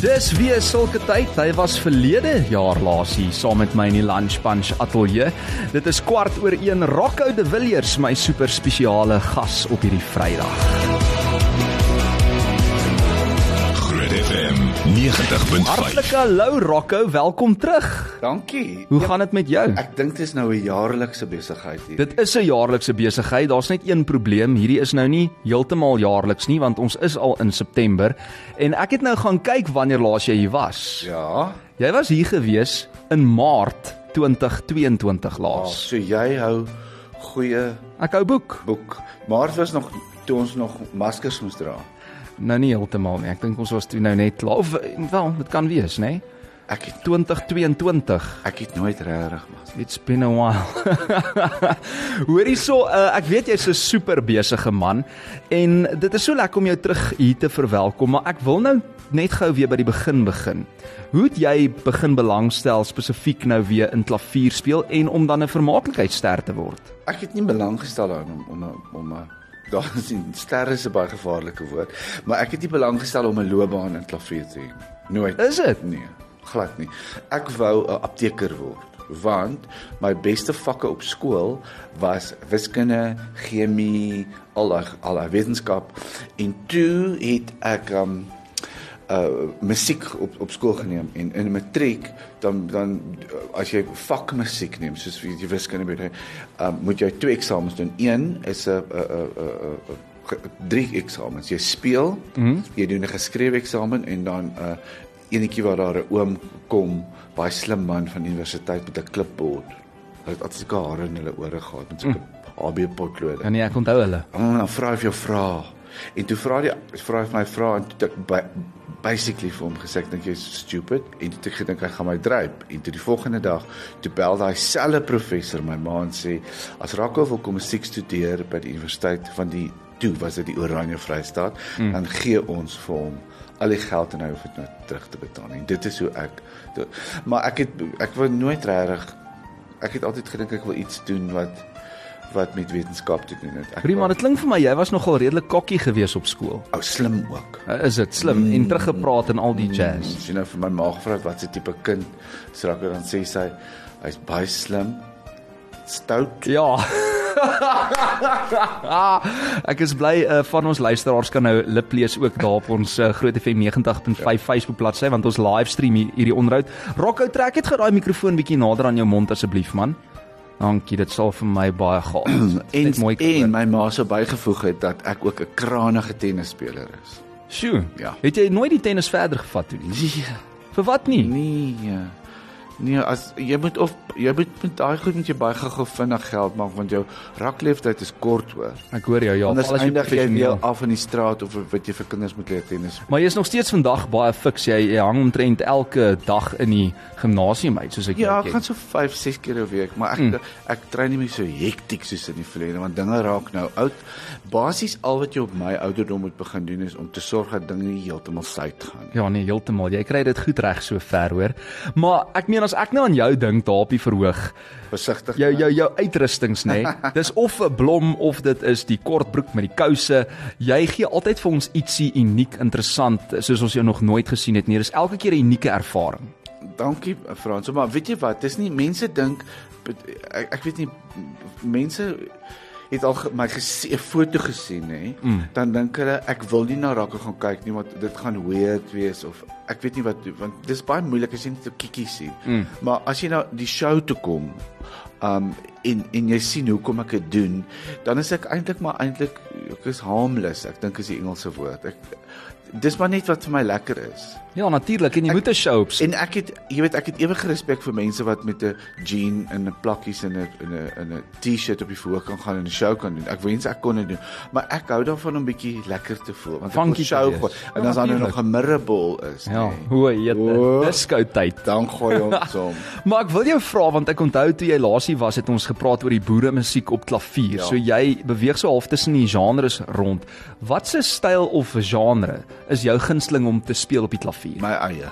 Dis weer sulke tyd. Hy was verlede jaar laas hier saam met my in die Lunch Punch ateljee. Dit is kwart oor 1 Rocco de Villiers, my super spesiale gas op hierdie Vrydag. 90.5. Hartlike hallo Rocco, welkom terug. Dankie. Hoe gaan dit met jou? Ek dink dit is nou 'n jaarlikse besigheid hier. Dit is 'n jaarlikse besigheid. Daar's net een probleem. Hierdie is nou nie heeltemal jaarliks nie want ons is al in September en ek het nou gaan kyk wanneer laas jy hier was. Ja. Jy was hier gewees in Maart 2022 Oh, laas. so jy hou goeie Ek hou boek. boek. Maar dit was nog toe ons nog maskers moes dra. Nou nie heeltemal nie. Ek dink ons was toe nou net klaar. Of wel, dit kan wees, nê? Nee? Ek het 2022. ek het nooit regtig mas. It's been a while. Hoorie so, uh, ek weet jy's 'n super besige man en dit is so lekker om jou terug hier te verwelkom, maar ek wil nou net gou weer by die begin begin. Hoe het jy begin belangstel spesifiek nou weer in klavier speel en om dan 'n vermaaklikheidster te word? Ek het nie belang gestel daarin om om om 'n daar is nie sterre is 'n baie gevaarlike woord, maar ek het nie belang gestel om 'n loopbaan in klavier te hê. Nooit. Is dit? Nee, glad nie. Ek wou 'n apteker word want my beste vakke op skool was wiskunde, chemie, al daai al daai wetenskap en toe het ek um uh musiek op op skool geneem en in matriek dan dan uh, as jy vakmusiek neem soos jy wiskunde moet hê, um, moet jy twee eksamens doen. Een is 'n 'n 'n drie eksamens. Jy speel, mm -hmm. jy doen 'n geskrewe eksamen en dan 'n uh, enetjie waar daar 'n oom kom, baie slim man van universiteit met 'n klipbord. Hy het altyd hare in hulle ore gehad met so 'n mm. AB potlood. Ja nee, ek onthou hulle. Oh, dan vra hy vir jou vra. En toe vra die vra hy vir my vra en toe ek by, basically vir hom gesê ek dink jy's stupid. En toe ek gedink hy gaan my dryp en toe die volgende dag toe bel daai selfe professor my ma en sê as Rakko wil kom musiek studeer by die universiteit van die toe was dit die Oranje Vrystaat mm. dan gee ons vir hom al die geld en hy hoef dit nou terug te betaal en dit is hoe ek do, maar ek het ek wou nooit regtig ek het altyd gedink ek wil iets doen wat wat met wetenskap te doen het. Ek Prima, dit klink vir my jy was nogal redelik kokkie gewees op skool. ou slim ook. Is dit slim mm. en teruggepraat en al die jazz? As jy nou vir my ma gevra wat se tipe kind srak dan sê sy hy's baie slim, stout. Ja. ek is bly uh, van ons luisteraars kan nou lip lees ook daar op ons uh, Groot FM 90.5 ja. Facebook bladsy want ons livestream hier, hierdie onderhoud. Rocco trek dit gou daai mikrofoon bietjie nader aan jou mond asseblief man. Dankie, dit sal vir my baie gaan. En mooi en my ma sou bygevoeg het dat ek ook 'n krangige tennisspeler is. Sjoe. Ja. Het jy nooit die tennis verder gevat toe nie? Nee, Vir wat nie? nee. Nee, as jy moet of jy moet met daai goed moet jy baie gou vinnig geld maak want jou rakleeftyd is kort hoor. Ek hoor jou ja. Anders veral as eindig jy weer af in die straat of wat jy vir kinders moet leer tennis. Maar jy is nog steeds vandag baie fiks. Jy, jy hang omtrent elke dag in die gimnasium uit soos ek Ja, jou ek ken. gaan so 5, 6 keer 'n week, maar ek mm. ek train nie meer so hektiek soos in die verlede want dinge raak nou oud. Basies al wat jy op my ouderdom moet begin doen is om te sorg dat dinge nie heeltemal suid gaan nie. Ja nee, heeltemal. Jy kry dit goed reg so ver hoor. Maar ek meen as ek nou aan jou dink daar op die verhoog, Versigtig. jou jou jou uitrustings nê. Nee, dis of 'n blom of dit is die kort broek met die kouse. Jy gee altyd vir ons ietsie uniek, interessant, soos ons jou nog nooit gesien het nie. Dis elke keer 'n unieke ervaring. Dankie Frans, maar weet jy wat? Dis nie mense dink ek, ek weet nie mense het al my gesien 'n foto gesien nê, mm. dan dink hulle ek wil nie na rakke gaan kyk nie want dit gaan weird wees of ek weet nie wat want dis baie moeilik as jy net 'n kikkie sien. Mm. Maar as jy na die show toe kom, um en en jy sien hoe kom ek dit doen, dan is ek eintlik maar eintlik ek is harmless. Ek dink is die Engelse woord. Ek dis maar net wat vir my lekker is. Ja, natuurlik en jy moet 'n show op. En ek het jy weet ek het ewige respek vir mense wat met 'n jean en 'n plakkies en 'n in 'n in 'n T-shirt op die verhoog kan gaan en 'n show kan doen. Ek wens ek kon dit doen, maar ek hou daarvan om bietjie lekker te voel want ek te show gooi. En Ja, as daar nou nog 'n mirrorball is, Ja, nee, hoe eet O. dit? Dis skou tyd. dan gooi ons hom. Maar ek wil jou vra want ek onthou toe jy laasie was het ons gepraat oor die boere musiek op klavier. Ja. So jy beweeg so half tussen die genres rond. Watse styl of genre is jou gunsteling om te speel op die klavier? My eie.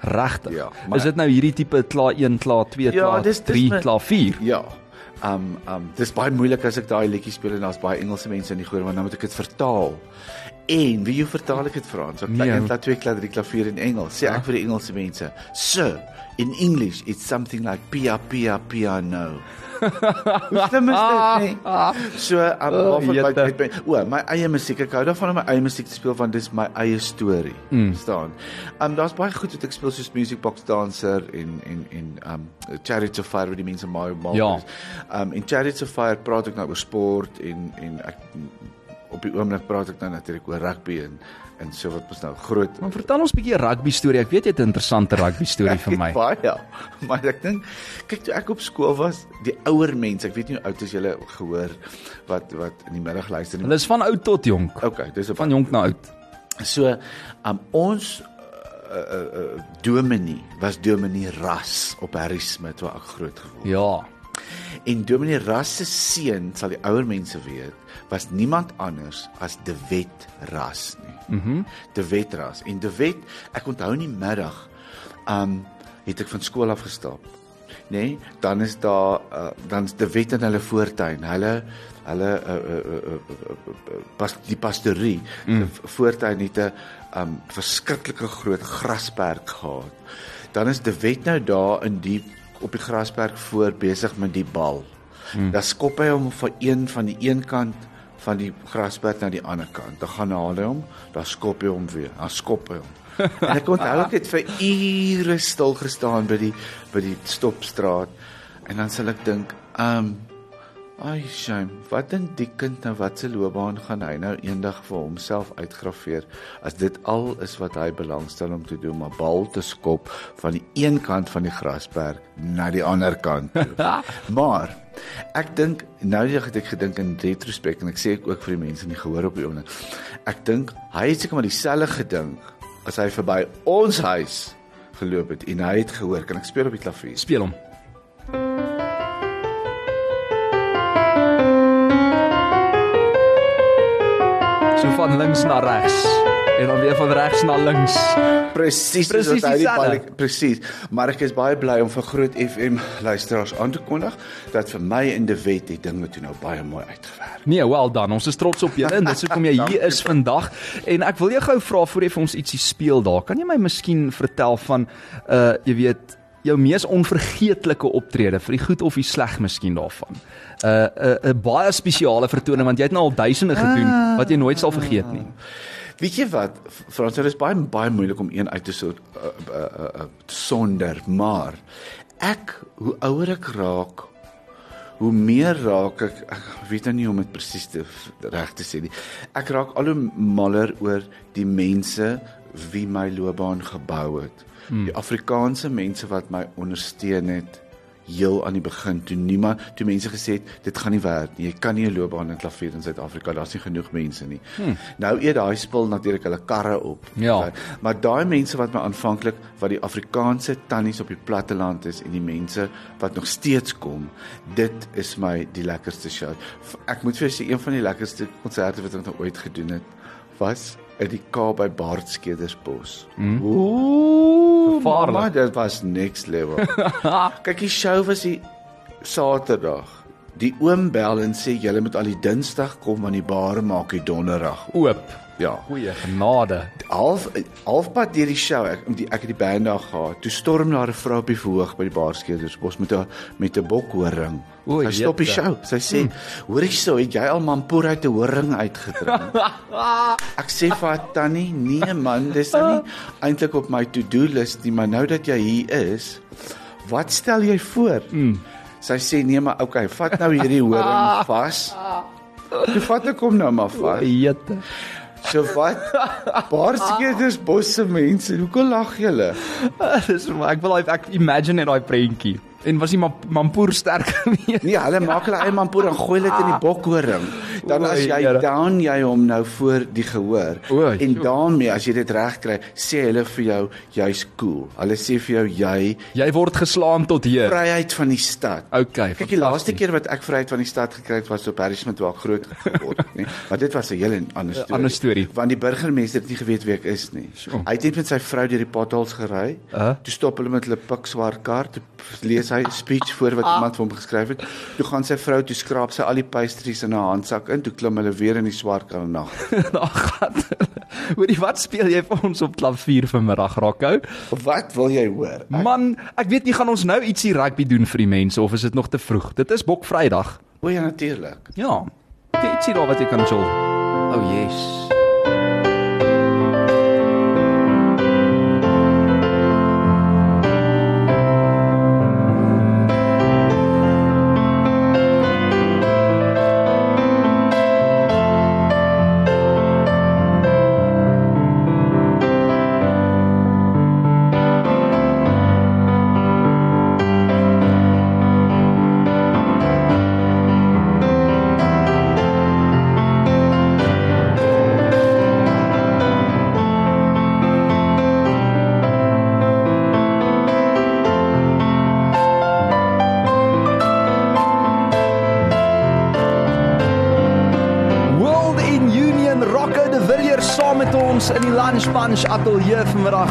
Regtig. Ja, maar- is dit nou hierdie tipe kla 1, kla 2, Ja, kla dis- dis 3, my- kla 4? Ja. Um um dis baie moeilik as ek daai liedjie speel en daar's baie Engelse mense in die koor want dan moet ek dit vertaal. En wie jy vertaal ek dit Frans? Ek Nee. nee. laat twee klaar drie klavier in Engels. Sê ek vir die Engelse mense, "Sir, in English it's something like pia pia piano." Hoe slim is dit nie? So, um, O, waarvan my, jette. my, my, o, my eie musiek, ek hou daarvan om my eie musiek te speel want dis my eie storie. Mm. staan. Um daar's baie goed wat ek speel soos Music Box Dancer en en en um Chariots of Fire wat die mense maar maak. Ja. Um en Chariots of Fire praat ek nou oor sport en en ek op die oomblik praat ek nou natuurlik oor rugby en en so wat ons nou groot Maar vertel ons 'n bietjie rugby storie. Ek weet jy het 'n interessante rugby storie vir my. Baie. Maar ek dink kyk toe ek op skool was, die ouer mense, ek weet nie hoe oud is julle gehoor wat wat in die middag luister nie. Hulle is van oud tot jonk. Okay, dis Van jonk na oud. So, um ons uh, uh, uh, dominee was dominee Ras op Harry Smith waar ek groot geword. Ja. En dominee Ras se seun, sal die ouer mense weet, was niemand anders as De Wet Ras nie. Mhm. Mm De Wet Ras. En De Wet, ek onthou in die middag, um het ek van skool af gestap. Nê? Nee, dan is daar uh, dan is De Wet in hulle voortuin. Hulle hulle uh, uh, uh, uh, uh, pas die pastorie, mm. voortuin het 'n um verskriklike groot grasperk gehad. Dan is De Wet nou daar in die op die grasperk voor besig met die bal. Hmm. Dan skop hy hom van een van die een kant van die grasperk na die ander kant. Dan gaan haal hy hom, dan skop hy hom weer. Dan skop hy hom. en ek onthou ek het vir ure stil gestaan by die by die stopstraat en dan sal ek dink, um ai shame, wat dink die kind nou wat se loopbaan gaan hy nou eendag vir homself uitgraveer as dit al is wat hy belangstel om te doen, maar bal te skop van die een kant van die grasperk na die ander kant. toe. maar ek dink nou het ek gedink in retrospek en ek sê ek ook vir die mense nie gehoor op die oomblik. Ek dink hy het seker maar dieselfde gedink as hy verby ons huis geloop het en hy het gehoor kan ek speel op die klavier. Speel hom. Van links na regs en dan weer van regs na links. Presies Presies soos hy die dieselfde. bal presies. Maar ek is baie bly om vir Groot FM luisteraars aan te kondig dat vir my in die wet die dinge toe nou baie mooi uitgewerk. Nee, well done. Ons is trots op julle en dis hoekom jy hier is vandag. En ek wil jou gou vra voor jy vir ons ietsie speel daar. Kan jy my miskien vertel van uh jy weet jou mees onvergeetlike optrede vir die goed of die sleg miskien daarvan. 'n uh, 'n uh, 'n baie spesiale vertoning want jy het nou al duisende gedoen wat jy nooit sal vergeet nie. Weet jy wat, Frans, dit is baie baie moeilik om een uit te so uh, uh, uh, uh, sonder, maar ek hoe ouer ek raak, hoe meer raak ek ek weet nou nie om dit presies te reg te sê nie. Ek raak al hoe maller oor die mense wie my loopbaan gebou het. Hmm. Die Afrikaanse mense wat my ondersteun het heel aan die begin toe niemand toe mense gesê het dit gaan nie werk nie. Jy kan nie 'n loopbaan in klavier in Suid-Afrika, daar's nie genoeg mense nie. Hmm. Nou eet daai spul natuurlik hulle karre op. Ja. Maar daai mense wat my aanvanklik wat die Afrikaanse tannies op die platteland is en die mense wat nog steeds kom, dit is my die lekkerste show. Ek moet vir jou sê een van die lekkerste konserte wat ek nog ooit gedoen het was in die Kaap by Baardskedersbos. Mm. Ooh, Gevaarlik. mama, dit was next level. Kyk, die show was die Saterdag. Die oom bel en sê julle moet al die Dinsdag kom want die bare maak die Donderdag. Oop. Ja. Goeie genade. Half halfpad deur die show, ek die, ek het die band daar gehad. Toe storm daar 'n vrou op die verhoog by die Baarskeerdersbos met 'n met 'n bokhoring. O, Sy stop die show. Sy sê, Hmm. "Hoor jy so, het jy al mampoer uit 'n horing uitgedrink?" ek sê vir haar tannie, "Nee man, dis nou nie eintlik op my to-do list nie, maar nou dat jy hier is, wat stel jy voor?" Hmm. Sy sê, "Nee, maar okay, vat nou hierdie horing vas." Toe vat ek hom nou maar vas. Jette. So wat? Baarskeerders bosse mense, hoekom lag julle? Dis maar ek wil daai ek imagine net daai prentjie. En was die ma- mampoer sterk geweest? Nee, hulle maak hulle eie mampoer en gooi dit in die bokhoring. Dan as jy down jy hom nou voor die gehoor. O, En daarmee as jy dit reg kry, sê hulle vir jou jy's cool. Hulle sê vir jou jy Jy word geslaan tot hier. vryheid van die stad. Okay. Kyk, die laaste keer wat ek vryheid van die stad gekry het was op Harry Smith waar ek groot geword het, nee. Maar dit was 'n hele ander storie. ander storie. Want die burgemeester het nie geweet wie ek is nie. Sjoe. Hy het net met sy vrou deur die potholes gery. Uh. Toe stop hulle met hulle pikswart kar, toe lees hy 'n speech voor wat Ah. iemand vir hom geskryf het. Toe gaan sy vrou toe skraap sy al die pastries in haar handsak in, toe klim hulle weer in die swart karnag. Daar gaan. Hoorie, wat speel jy vir ons op klavier vanmiddag, Rocco? Wat wil jy hoor? Ek, Man, ek weet nie gaan ons nou ietsie rugby doen vir die mense of is dit nog te vroeg? Dit is Bok Vrydag. o ja natuurlik. Ja. Kyk ietsie daar wat jy kan chill. Oh yes. Ateljee vanmiddag.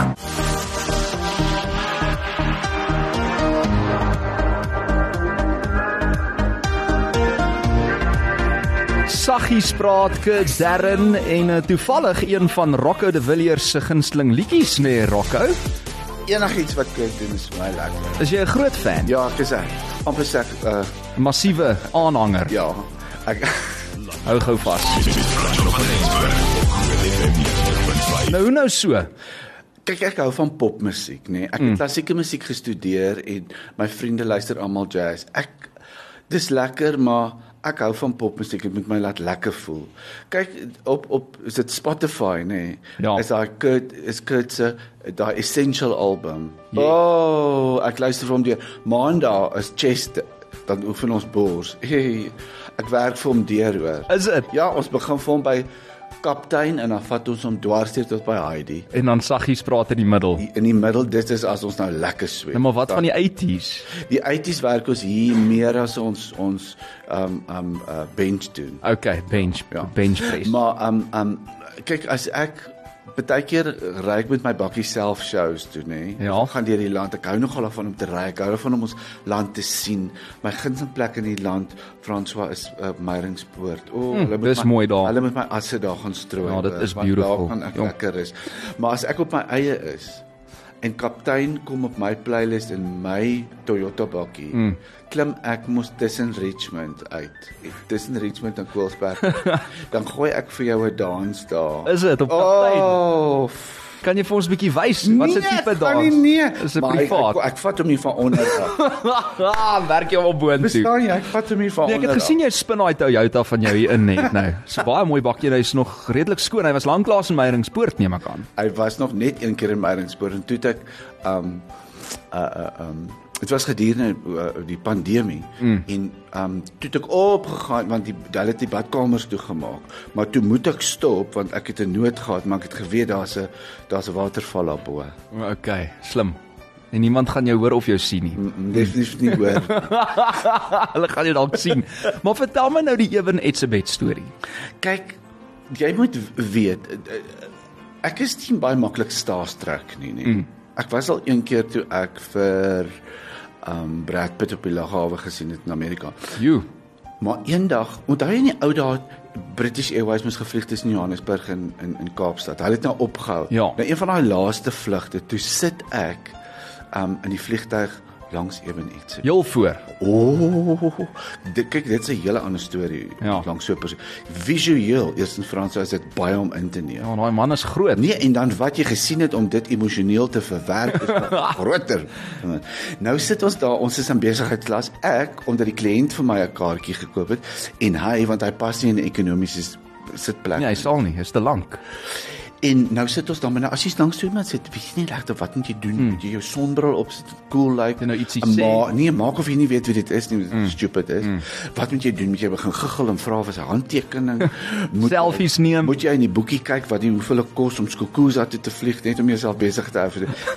Saggies praat Kurt Darren en uh, toevallig een van Rocco de Villiers se gunsteling liedjies nê nee, Rocco. Enigiets wat Kirk doen is vir my lekker. Is jy 'n groot fan? Ja, ek is hy. amper sê ek, uh Massiewe aanhanger. ja. Ek Hou gou vas. Nou hoe nou so? kyk ek hou van popmusiek, nê. Nee. Ek het klassieke musiek gestudeer en my vriende luister almal jazz. Ek dis lekker, maar ek hou van popmusiek. Dit moet my laat lekker voel. Kyk op op is dit Spotify, nê. Nee. Ja. Is daai Kurt is Kurt se daai Essential album. Ja. Oh, ek luister vir hom deur. Maandag is chest dan oefen ons bors. Hey, ek werk vir hom deur hoor. Is dit? Ja, ons begin vir hom by kaptein en dan vat ons hom dwarsteer tot by Heidi. En dan saggies praat in die middel. Die- In die middel dit is as ons nou lekker swem. Nou maar wat van die 80s? die 80s werk ons hier meer as ons ons um um uh, bench doen. Okay, bench Ja. bench press. Maar um um kyk as ek baie keer ry ek met my bakkie self shows toe nê. Ja. Ons gaan deur die land. Ek hou nogal daarvan om te ry. Ek hou daarvan om ons land te sien. My gunsteling plek in die land, François is uh, Meyringspoort. O, oh, hulle moet dis my, mooi daar. Hulle moet my asse daar gaan strooi. Ja, dit hoor, is beautiful. Daar gaan ek Ja. lekker is. Maar as ek op my eie is en kaptein kom op my playlist in my Toyota bakkie. Mm. Klim ek mos tussen Richmond uit. Tussen Richmond en Koelsberg. dan gooi ek vir jou 'n dans daar. Is dit op kaptein? Oh, Kan jy vir ons 'n bietjie wys wat se tipe daar? dans? Nee, nee. Is dit Maar ek- privaat? Ek, ek vat hom nie van onder af. ah, werk jy op boontoe. Verstaan jy? Ek vat hom nie van Nee, ek onder het gesien jy spin daai Toyota van jou hier in net nou. Dis 'n baie mooi bakkie, hy's nog redelik skoon. Hy was lanklaas in Meyringspoort neem ek aan. Hy was nog net een keer in Meyringspoort en toe het ek um uh uh um dit was gedurende uh, die pandemie mm. en um toe het ek opgegaan want die hulle het die badkamers toegemaak maar toe moet ek stop want ek het 'n nood gehad maar ek het geweet daar's 'n daar's 'n waterval daarbo. Okay, slim. En niemand gaan jou hoor of jou sien nie. Mm, Definitief nie hoor. Hulle gaan jou dalk sien. Maar vertel my nou die Ewen Etzebeth storie. Kyk, jy moet weet eh, ek is nie baie maklik starstruck nie, nee. Mm. Ek was al een keer toe ek vir um Brad Pitt op die lughawe gesien het in Amerika. You. Maar eendag, onthou jy in die ou dae British Airways moes gevlieg tussen Johannesburg en in in Kaapstad. Hulle het nou opgehou. Ja. Nou een van daai laaste vlugte, toe sit ek um in die vliegtyg langs Ewen iets. Heel voor. O, oh, dit kyk dit is 'n hele ander storie Ja. langs so 'n persoon. Visueel, eers in Frans is dit baie om in te neem. Ja, daai man is groot. Nee, en dan wat jy gesien het om dit emosioneel te verwerk is groter. Nou sit ons daar, ons is in besigheidsklas. Ek omdat die kliënt vir my 'n kaartjie gekoop het en hy want hy pas nie in 'n ekonomiese sitplek. Nee, hy sal nie, is te lank. En nou sit ons dan maar nou as jy langs so iemand sit, weet jy nie regtig wat moet jy doen? Hmm. Moet jy jou sonbril opsit, cool lyk? Jy nou ietsie En sê. Ma, nee, maak of jy nie weet wie dit is nie, hmm. stupid is. Hmm. Wat moet jy doen? Moet jy begin giggel en vra vir sy handtekening? Moet Selfies neem. Moet jy in die boekie kyk wat die hoeveel dit kos om Skokoza toe te vlieg net om jouself besig te hou vir dit.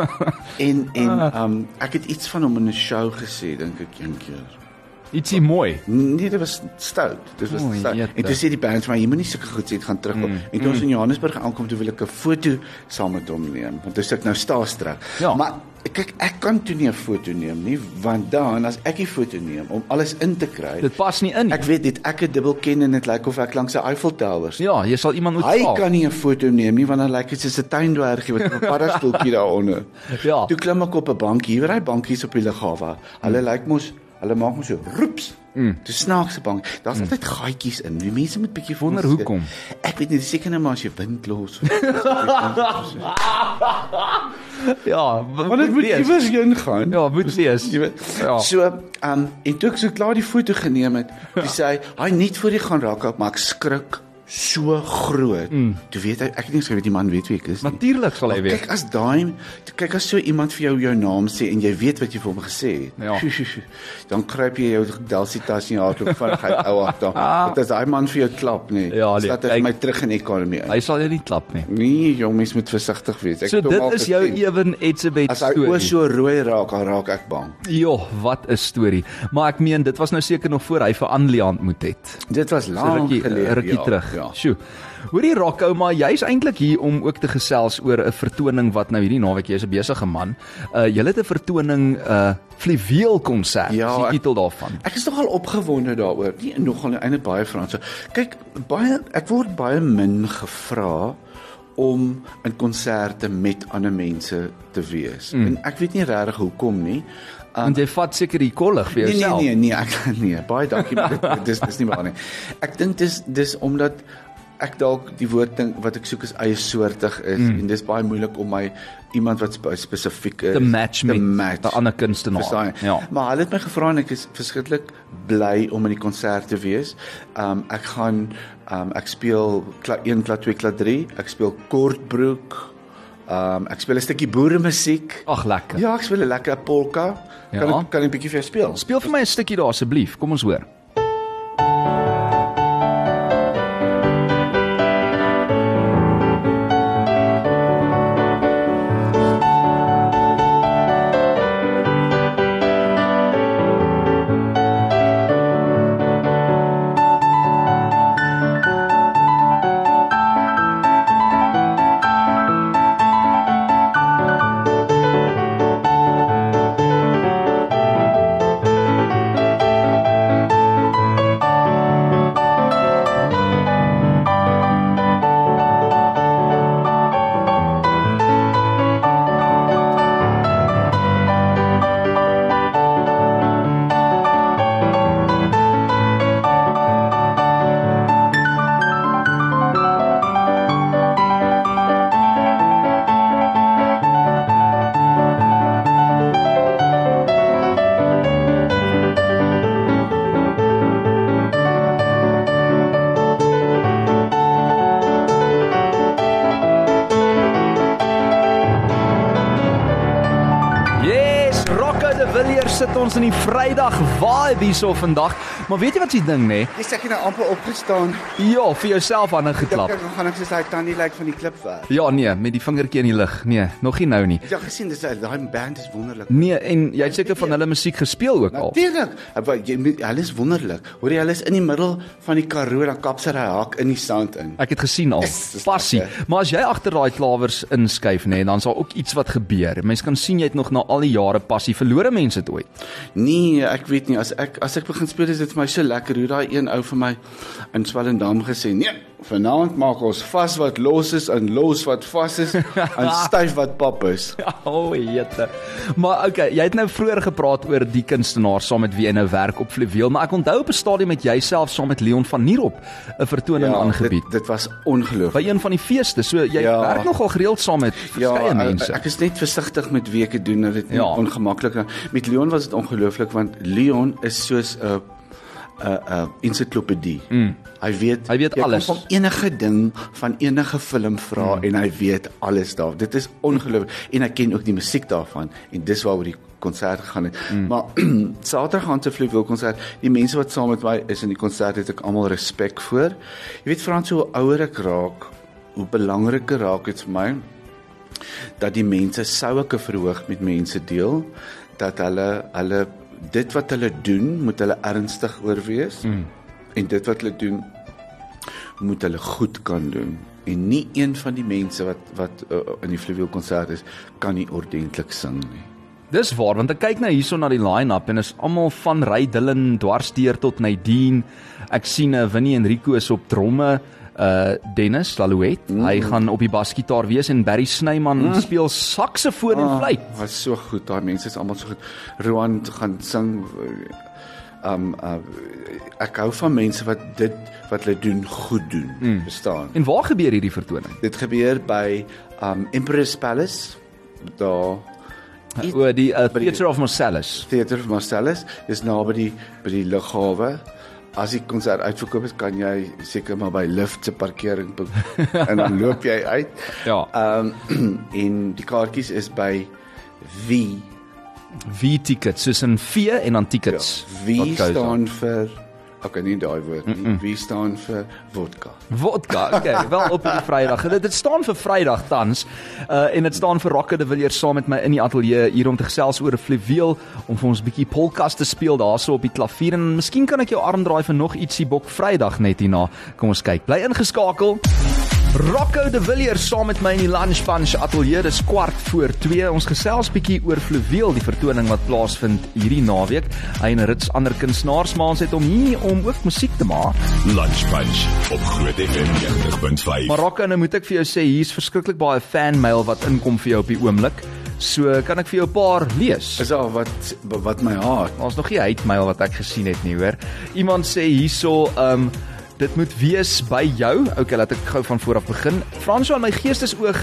en en um ek het iets van hom in 'n show gesê dink ek een keer. Ietsie mooi. Nee, dit was stout. Dit was stout. jette. En toe sê die band vir my, jy moenie sulke goed sê, dit gaan terugkom. Mm, en toe ons in Johannesburg aankom, toe wil ek 'n foto saam met hom neem, want dis ek nou starstruck. Ja. Maar kyk ek kan toe nie 'n foto neem nie want dan as ek die foto neem om alles in te kry. Dit pas nie in nie. Ek weet dit ek het dubbel ken en dit lyk of ek langs 'n Eiffel Tower staan. Ja, jy sal iemand moet Hy vra. kan nie 'n foto neem nie want dan lyk dit soos 'n tuindwergie wat op 'n paddastoeltjie daaronder. Ja. Toe klim ek op 'n bank hier, ry bankies op die lughawe. Hulle lyk mos, hulle maak mos so roeps. Mm. Toe snaakse bank. Daar's mm. altyd gaatjies in. Die mense moet bietjie Wonder hoekom. Ek weet nie, dis seker net maar as jy wind los. Ja, Want dit moet iewers heen gaan. Ja, moet wees. Jy weet. Ja. So, ehm um, en toe ek so klaar die foto geneem het, toe sê hy, "Hy net voor die gaan raak, maar ek skrik so groot." Mm. Toe weet hy, ek het nie gesê weet die man weet wie ek is nie. Natuurlik sal hy weet. Kyk as daai kyk as so iemand vir jou jou naam sê en jy weet wat jy vir hom gesê het. Ja. Dan kruip jy jou Delsie tas in jou hart op vinnig ou agter. Dit is daai man vir jou klap nie. Ja, nee, Slat hy vir my terug in die ekonomie. Hy sal jou nie klap nie. Nee, jong, mens moet versigtig wees. Ek So dit is jou. Ewen Etzebeth As hy storie. oë so rooi raak, dan raak ek bang. Jo, wat 'n storie. Maar ek meen dit was nou seker nog voor hy vir Annelie ontmoet het. Dit was So lank rukkie gelede. rukkie ja, terug. Ja. Sjoe. Hoorie Rocco, maar jy's eintlik hier om ook te gesels oor 'n vertoning wat nou hierdie naweek jy's 'n besige man. Uh jy het 'n vertoning uh fluweel konsert. Ja, die ek- titel daarvan. Ek is nogal opgewonde daaroor. Nie nogal eintlik baie Franse. Kyk, baie ek word baie min gevra om in konserte met ander mense te wees. Mm. En ek weet nie regtig hoekom nie. Want jy vat seker die kollig vir Nee jouself. nee nee nee, ek nee, baie dankie maar dit dis dis nie waar nie. Ek dink dis dis omdat ek dalk die woord ding wat ek soek is eie soortig is mm. en dis baie moeilik om my iemand wat spe spesifiek is te match met match. 'n ander kunstenaar. Verstaan? Ja. Maar hulle het my gevra en ek is verskriklik bly om in die konsert te wees. Um ek gaan um ek speel kla 1 kla 2 kla 3, ek speel kortbroek. Um ek speel 'n stukkie boeremusiek. Ag lekker. Ja, ek speel 'n lekker polka. Kan Ja. ek kan ek 'n bietjie vir jou speel? Speel vir my 'n stukkie daar asseblief. Kom ons hoor. Sit ons in die Vrydag vibe hierso vandag. Maar weet jy wat se ding nê? Jy sê het nou amper opgestaan. Ja, vir jouself aan 'n Dink geklap. ek gaan ek soos daai tannie lyk van die klip werk. Ja nee, met die vingertjie in die lug. Nee, nog nie nou nie. Ja, gesien dis daai band is wonderlik. Nee, en jy het seker van hulle musiek gespeel ook al. Natuurlik. Jy moet- hulle is wonderlik. Hoor jy hulle is in die middel van die Karoo dan kap sy daai hak in die sand in. Ek het gesien al. Yes, Passie. Maar as jy agter daai klawers inskuif nê, dan sal ook iets wat gebeur. Mense kan sien jy het nog na al die jare passie verlore mense dit ooit. Nee, ek weet nie as ek as ek begin speel is dit vir my so lekker hoe daai een ou vir my in Swellendam gesê, "Nee, vanaand maak ons vas wat los is en los wat vas is en styf wat pap is." Ja, o, jette. Maar okay, jy het nou vroeër gepraat oor die kunstenaar saam met wie jy nou werk op Fluweel, maar ek onthou op 'n stadium met jouself saam met Leon van Nierop 'n vertoning aangebied dit, dit was ongelooflik. by een van die feeste. So jy Ja. werk nogal gereeld saam met verskeie Ja, mense. ek, is net versigtig met wie ek dit doen dat dit nie Ja. ja. ongemaklik is. Met Leon was dit ongelooflik want Leon is soos 'n 'n 'n ensiklopedie. Mm. Hy weet Hy weet alles. Van enige ding van enige film vra mm. en hy weet alles daar. Dit is ongelooflik en hy ken ook die musiek daarvan en dis waaroor die konsert gegaan het. Mm. Maar Saterdag gaan se Fluweel konsert. Die mense wat saam met my is in die konsert het ek almal respek voor. Jy weet Frans hoe ouer ek raak, hoe belangriker raak dit vir my dat die mense soueke verhoog met mense deel dat hulle hulle dit wat hulle doen moet hulle ernstig oor wees mm. en dit wat hulle doen moet hulle goed kan doen en nie een van die mense wat wat uh, in die fluweelkonsert is kan nie ordentlik sing nie. Dis waar want ek kyk nou hierso na die line-up en is almal van Ray Dillon dwarsdeur tot Nadine. Ek sien 'n uh, Winnie Enrico is op dromme, uh Dennis Lalouet, mm. hy gaan op die basgitaar wees en Barry Snyman mm. speel saksofoon en fluit. Ah, Was so goed, daai mense is almal so goed. Roan gaan sing um uh, ek hou van mense wat dit wat hulle doen goed doen, mm. verstaan? En waar gebeur hierdie vertoning? Dit gebeur by um Empress Palace daar O, die uh, Theatre of Marcellus. Theater of Marcellus is naby die by die lughawe. As die konsert uitverkoop is, kan jy seker maar by lift se parkering en dan loop jy uit. Ja. Ehm um, en die kaartjies is by wie V tickets, soos in V en dan tickets. Ja, goes staan vir Okay, nie daai woord nie. Mm -mm. Wie staan vir vodka? Vodka. Okay, wel op die Vrydag. Dit dit staan vir Vrydag tans. Uh en dit staan vir Rokke de Villiers saam met my in die ateljee hier om te gesels oor 'n fluweel om vir ons 'n bietjie polkas te speel daarso op die klavier en miskien kan ek jou arm draai vir nog ietsie bok Vrydag net hierna. Kom ons kyk. Bly ingeskakel. Rocco de Villiers saam met my in die Lunch Punch ateljee. Dis kwart voor 2. Ons gesels bietjie oor Fluweel, die vertoning wat plaasvind hierdie naweek. Hy en rits ander kunstenaars, maar ons het hom hier om ook musiek te maak. Lunch Punch op Groot FM 90.5. Maar Rocco, nou moet ek vir jou sê hier's verskriklik baie fanmail wat inkom vir jou op die oomblik. So kan ek vir jou 'n paar lees. Is daar wat wat my haat? Daar's nog nie hate-mail wat ek gesien het nie, hoor. Iemand sê hierso, ehm um, dit moet wees by jou. Okay, laat ek gou van voor af begin. Fransjo aan my geestesoog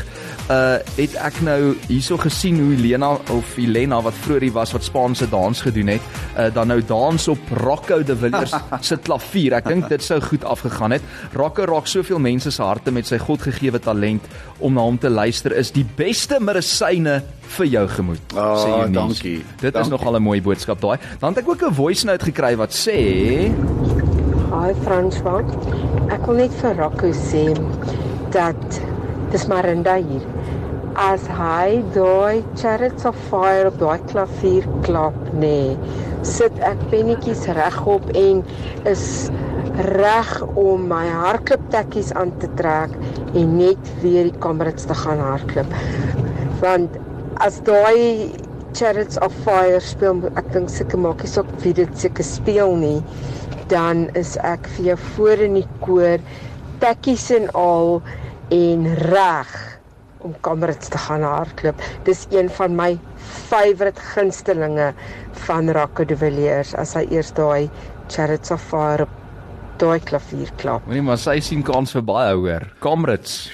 uh het ek nou hierso gesien hoe Helena of Helena wat vroeër was wat Spaanse dans gedoen het, uh dan nou dans op Rocco de Villiers se klavier. Ek dink dit sou goed afgegaan het. Rocco raak soveel mense se harte met sy godgegewe talent om na hom te luister is die beste medisyne vir jou gemoed. Ah, sê Eunice. dankie. Dit is Dankie. nogal 'n mooi boodskap daai. Dan het ek ook 'n voice note gekry wat sê Hi Franswa. Ek wil net vir Rocco sê dat dis Marinda hier. As hy daai Chariots of Fire op daai klavier klap nee, sit ek pennetjies regop en is reg om my hardlooptekkies aan te trek en net weer die kamerads te gaan hardloop. Want as daai Chariots of Fire speel, ek dink seker maak nie saak wie dit seker speel nie, dan is ek vir jou voor in die koor tekkies en al en reg om kamerads te gaan hardloop. Dis een van my favourite gunstelinge van Rocco de Villiers as hy eers daai Chariots of Fire op daai klavier klap. Moenie maar sy sien kans vir baie hoor. Kamrits.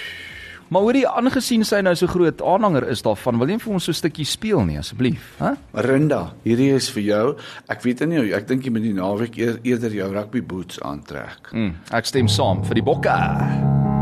Maar hoorie aangesien sy nou so groot aanhanger is daarvan, wil jy vir ons so 'n stukkie speel nie asseblief, hè? Marinda, hierdie is vir jou. Ek weet nie, ek dink jy moet die naweek eer, eerder jou rugby boots aantrek. Mm, ek stem saam vir die bokke.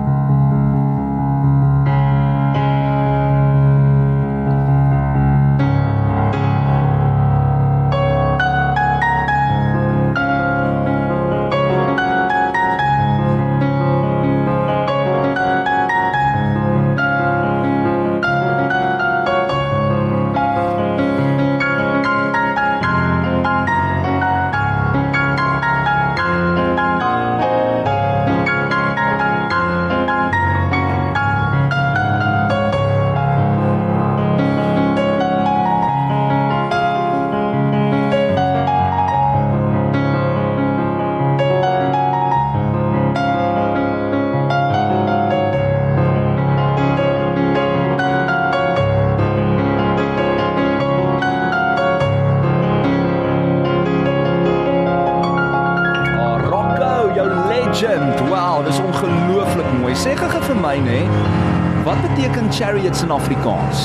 Chariots in Afrikaans?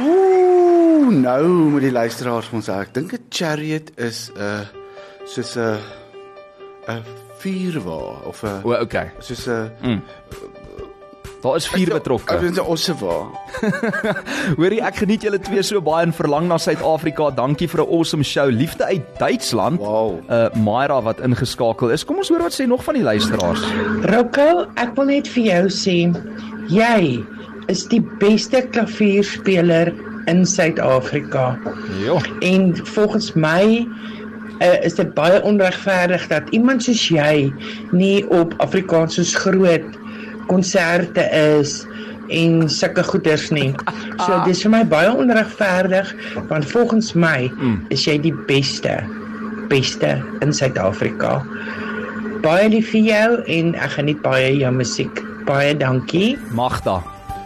Ooh, nou moet die luisteraars ons sê. Ek dink 'n chariot is 'n uh, soos 'n 'n vuurwa of 'n O, okay. soos 'n Daar is vier betrokke. Ek dink 'n ossewa. Hoorie, ek geniet julle twee so baie en verlang na Suid-Afrika. Dankie vir 'n awesome show. Liefde uit Duitsland. Wow. Uh Myra wat ingeskakel is. Kom ons hoor wat sê nog van die luisteraars. Rocco, ek wil net vir jou sê, jy is die beste klavierspeler in Suid-Afrika. Ja. En volgens my uh, is dit baie onregverdig dat iemand soos jy nie op Afrikaans soos groot konserte is en sulke goeders nie. So dis vir my baie onregverdig want volgens my is jy die beste beste in Suid-Afrika. Baie lief vir jou en ek geniet baie jou musiek. Baie dankie. Magda.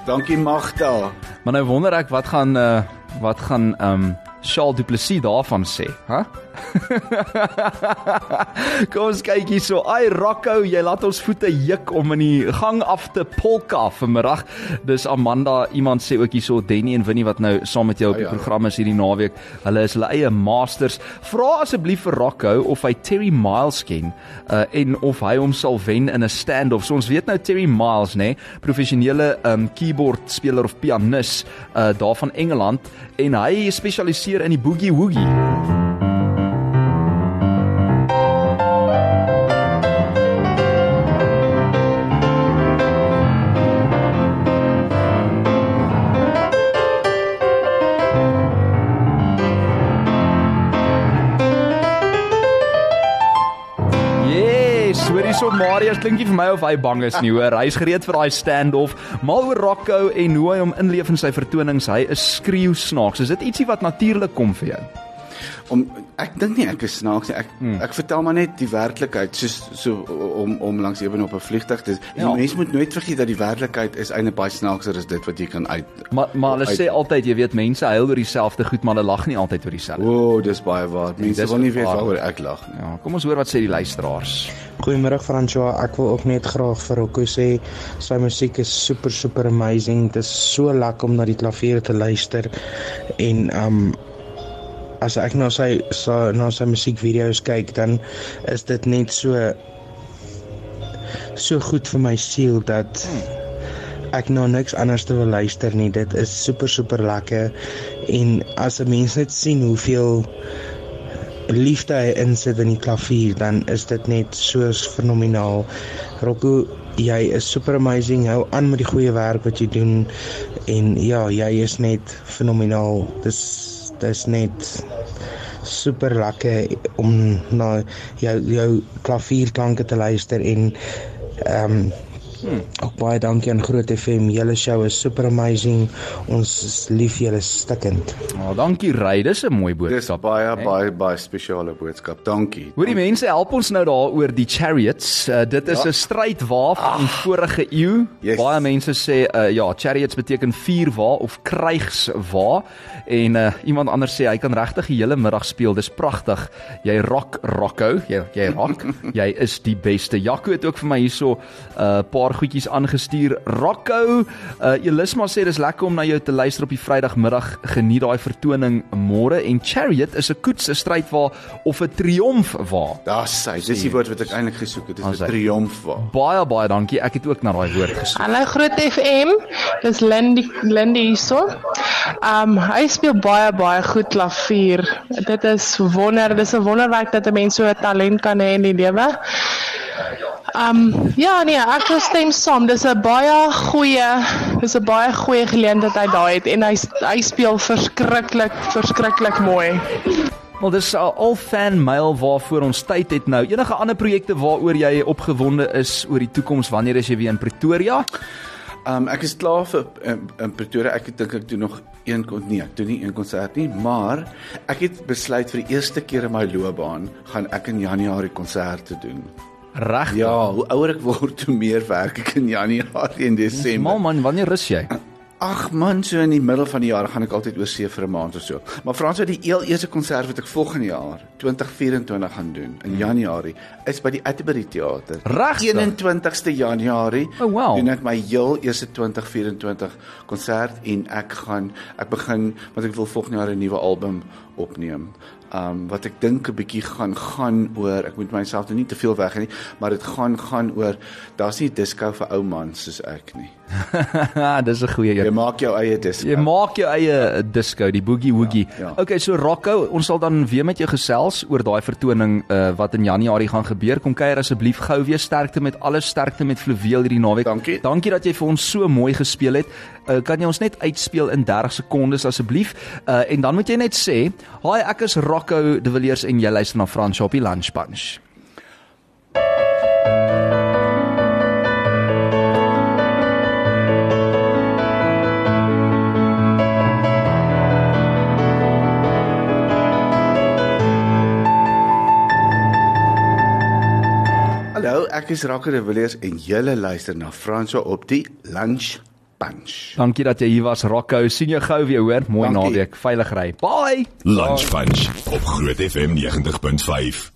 Dankie Magda. Maar nou wonder ek wat gaan uh wat gaan ehm um, Charles Du Plessis daarvan sê, hè? Kom ons kyk hier so. Ai Rocco, jy laat ons voete juk om in die gang af te polka vanmiddag. Dis Amanda, iemand sê ook hierso Denny en Winnie wat nou saam met jou op die Ah, ja. program is hierdie naweek. Hulle is hulle eie masters. Vra asseblief vir Rocco of hy Terry Miles ken uh, en of hy hom sal wen in 'n stand-off. So ons weet nou Terry Miles, nê, nee, professionele um, keyboard speler of pianis uh, daar van Engeland en hy spesialiseer in die boogie woogie. So Marius klink nie vir my of hy bang is nie, hoor. Hy's gereed vir daai stand-off. Mal oor Rocco en hoe hy hom inleef in sy vertonings. Hy is skreeu snaaks. Is dit ietsie wat natuurlik kom vir jou? Om ek dink nie ek is snaaks nie. Ek hmm. ek vertel maar net die werklikheid soos so om om langs eben op 'n vliegtuig te Ja. Mense moet nooit vergeet dat die werklikheid is eintlik baie snaakser as dit wat jy kan uit. Maar maar hulle uit- sê altyd, jy weet, mense huil oor dieselfde goed, maar hulle lag nie altyd oor dieselfde. O, oh, dis baie waar. Mense dis wil nie weet waaroor ek lag nie. Ja, kom ons hoor wat sê die luisteraars. Goeiemôre François, ek wil ook net graag vir Rocco sê sy musiek is super super amazing. Dit is so lekker om na die klavier te luister en um as ek na sy sy na sy musiekvideo's kyk, dan is dit net so so goed vir my siel dat ek nou niks anders te wil luister nie. Dit is super super lekker en as 'n mens net sien hoeveel liefde hy insit in die klavier, dan is dit net so fenomenaal. Rocco, jy is super amazing. Hou aan met die goeie werk wat jy doen en ja, jy is net fenomenaal. Dis dis net super lekker om na jou jou klavierklanke te luister en ehm um, Hmm. Ook baie dankie aan Groot FM. Julle show is super amazing. Ons is lief julle stikkend. Ja, oh, dankie Ry, dis 'n mooi Dis boodskap. baie hè? baie baie spesiale boodskap. Dankie. Hoor die mense help ons nou daaroor die chariots. Uh, dit is 'n ja. strydwa van die vorige eeu. Yes. Baie mense sê uh, ja, chariots beteken vuurwa of krygswa en uh, iemand anders sê hy kan regtig die hele middag speel. Dis pragtig. Jy rock Rocco, jy jy rock. jy is die beste. Jaco het ook vir my hierso 'n uh, paar goedjies aangestuur. Rocco, uh, Elisma sê dis lekker om na jou te luister op die Vrydagmiddag. Geniet daai vertoning môre en chariot is 'n koets, 'n strydwa of 'n triomfwa. Daar's hy. Dis die woord wat ek eintlik gesoek het. Dis 'n triomf waar. Baie baie dankie. Ek het ook na daai woord gesoek. Hallo Groot FM. Dis Lindy Lindy hierso. Um hy speel baie baie goed klavier. Dit is wonder, dis 'n wonderwerk dat 'n mens so 'n talent kan hê in die lewe. Um ja nee, ek wil stem saam. Dis 'n baie goeie dis 'n baie goeie geleentheid hy daai het en hy hy speel verskriklik verskriklik mooi. Wel dis al, fan mail waarvoor ons tyd het nou. Enige ander projekte waaroor jy opgewonde is oor die toekoms wanneer is jy weer in Pretoria? Um ek is klaar vir in, in Pretoria. Ek dink ek doen nog een kon nee, ek doen nie een konsert nie, maar ek het besluit vir die eerste keer in my loopbaan gaan ek in Januarie konserte doen. Reg. Ja, hoe ouer ek word, hoe meer werk ek in Januarie en Desember. Mal man, wanneer rus jy? Ag man, so in die middel van die jaar gaan ek altyd oor see vir 'n maand of so. Maar Frans, die heel eerste konsert wat ek volgende jaar, 2024 gaan doen in Januarie, is by die Atterbury Theater. Regtig? 21ste Januarie. Oh, wow. Doen ek my heel eerste 2024 konsert en ek gaan ek begin want ek wil volgende jaar 'n nuwe album opneem. Um wat ek dink 'n bietjie gaan gaan oor, ek moet myself nou nie te veel weg nie, maar dit gaan gaan oor daar's nie disco vir ou mans soos ek nie. Dis 'n goeie Jy een. maak jou eie disco. Jy maak jou eie disco, die boogie woogie. Ja, ja. Okay, so Rocco, ons sal dan weer met jou gesels oor daai vertoning uh, wat in Januarie gaan gebeur. Kom kuier asseblief gou weer sterkte met alles sterkte met Fluweel hierdie naweek. Dankie. Dankie dat jy vir ons so mooi gespeel het uh, kan jy ons net uitspeel in 30 sekondes asseblief? Uh, en dan moet jy net sê, "Hi, ek is Rocco De Villiers en jy luister na Frans Shoppie Lunch Punch." Hallo, ek is Rakker de Villiers en julle luister na Franso op die Lunch Punch. Dankie dat jy hier was, Rocco. sien jou gou weer, hoor. Mooi Dankie. naweek. Veilig ry. Bye. Lunch Punch op Groot FM 90.5.